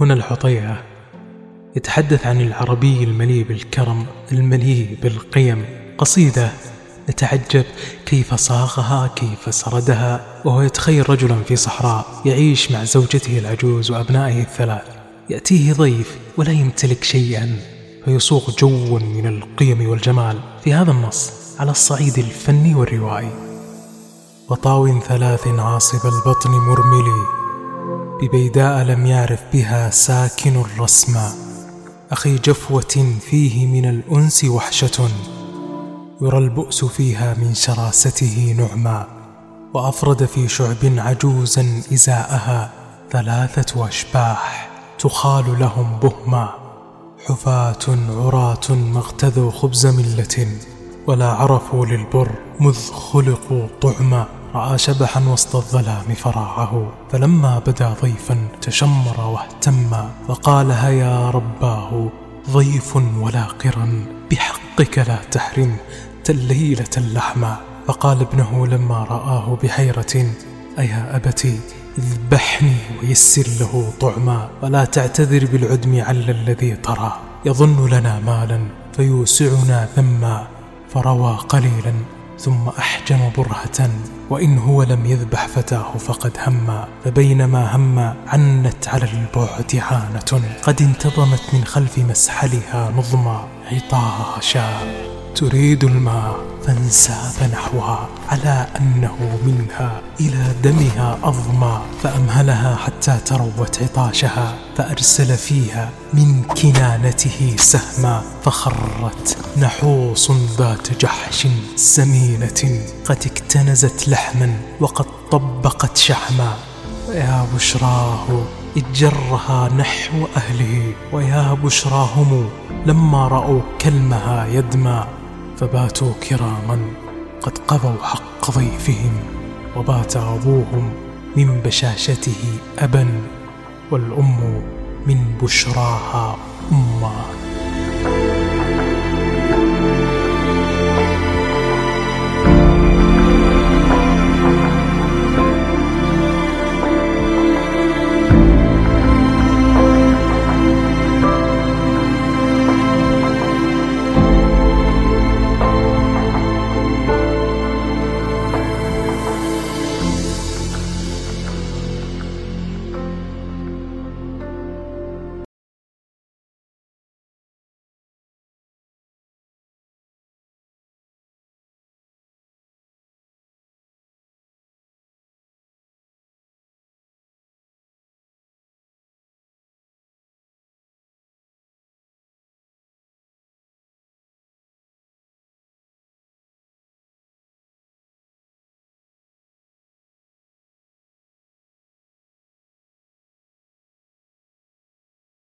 هنا الحطيئة يتحدث عن العربي المليء بالكرم المليء بالقيم. قصيدة نتعجب كيف صاغها كيف سردها وهو يتخيل رجلا في صحراء يعيش مع زوجته العجوز وأبنائه الثلاث. يأتيه ضيف ولا يمتلك شيئا فيصوغ جو من القيم والجمال. في هذا النص على الصعيد الفني والروائي. وطاو ثلاث عاصب البطن مرملي. ببيداء لم يعرف بها ساكن الرسما أخي جفوة فيه من الأنس وحشة. يرى البؤس فيها من شراسته نعما. وأفرد في شعب عجوزا إزاءها ثلاثة أشباح تخال لهم بهما. حفاة عراة ما اغتذوا خبز ملة. ولا عرفوا للبر مذ خلقوا طعما رأى شبحا وسط الظلام فراعه فلما بدا ضيفا تشمر واهتم فقال هيا رباه ضيف ولا قرا بحقك لا تحرم الليلة اللحما فقال ابنه لما رآه بحيرة أيا أبتي اذبحني ويسر له طعما ولا تعتذر بالعدم عل الذي ترى يظن لنا مالا فيوسعنا ثما فروى قليلا ثم أحجم برهة وإن هو لم يذبح فتاه فقد هم فبينما هم عنت على البعد عانة. قد انتظمت من خلف مسحلها نظما عطاشا. تريد الماء فانساب نحوها على أنه منها. إلى دمها أظما فأمهلها حتى تروت عطاشها فأرسل فيها من كنانته سهما فخرت نحوص ذات جحش سمينة. قد اكتنزت لحما وقد طبقت شحما. ويا بشراه إذ جرها نحو أهله. ويا بشراهم لما رأوا كلمها يدمى. فباتوا كراما قد قضوا حق ضيفهم وبات أبوهم من بشاشته أبا والأم من بشراها أما.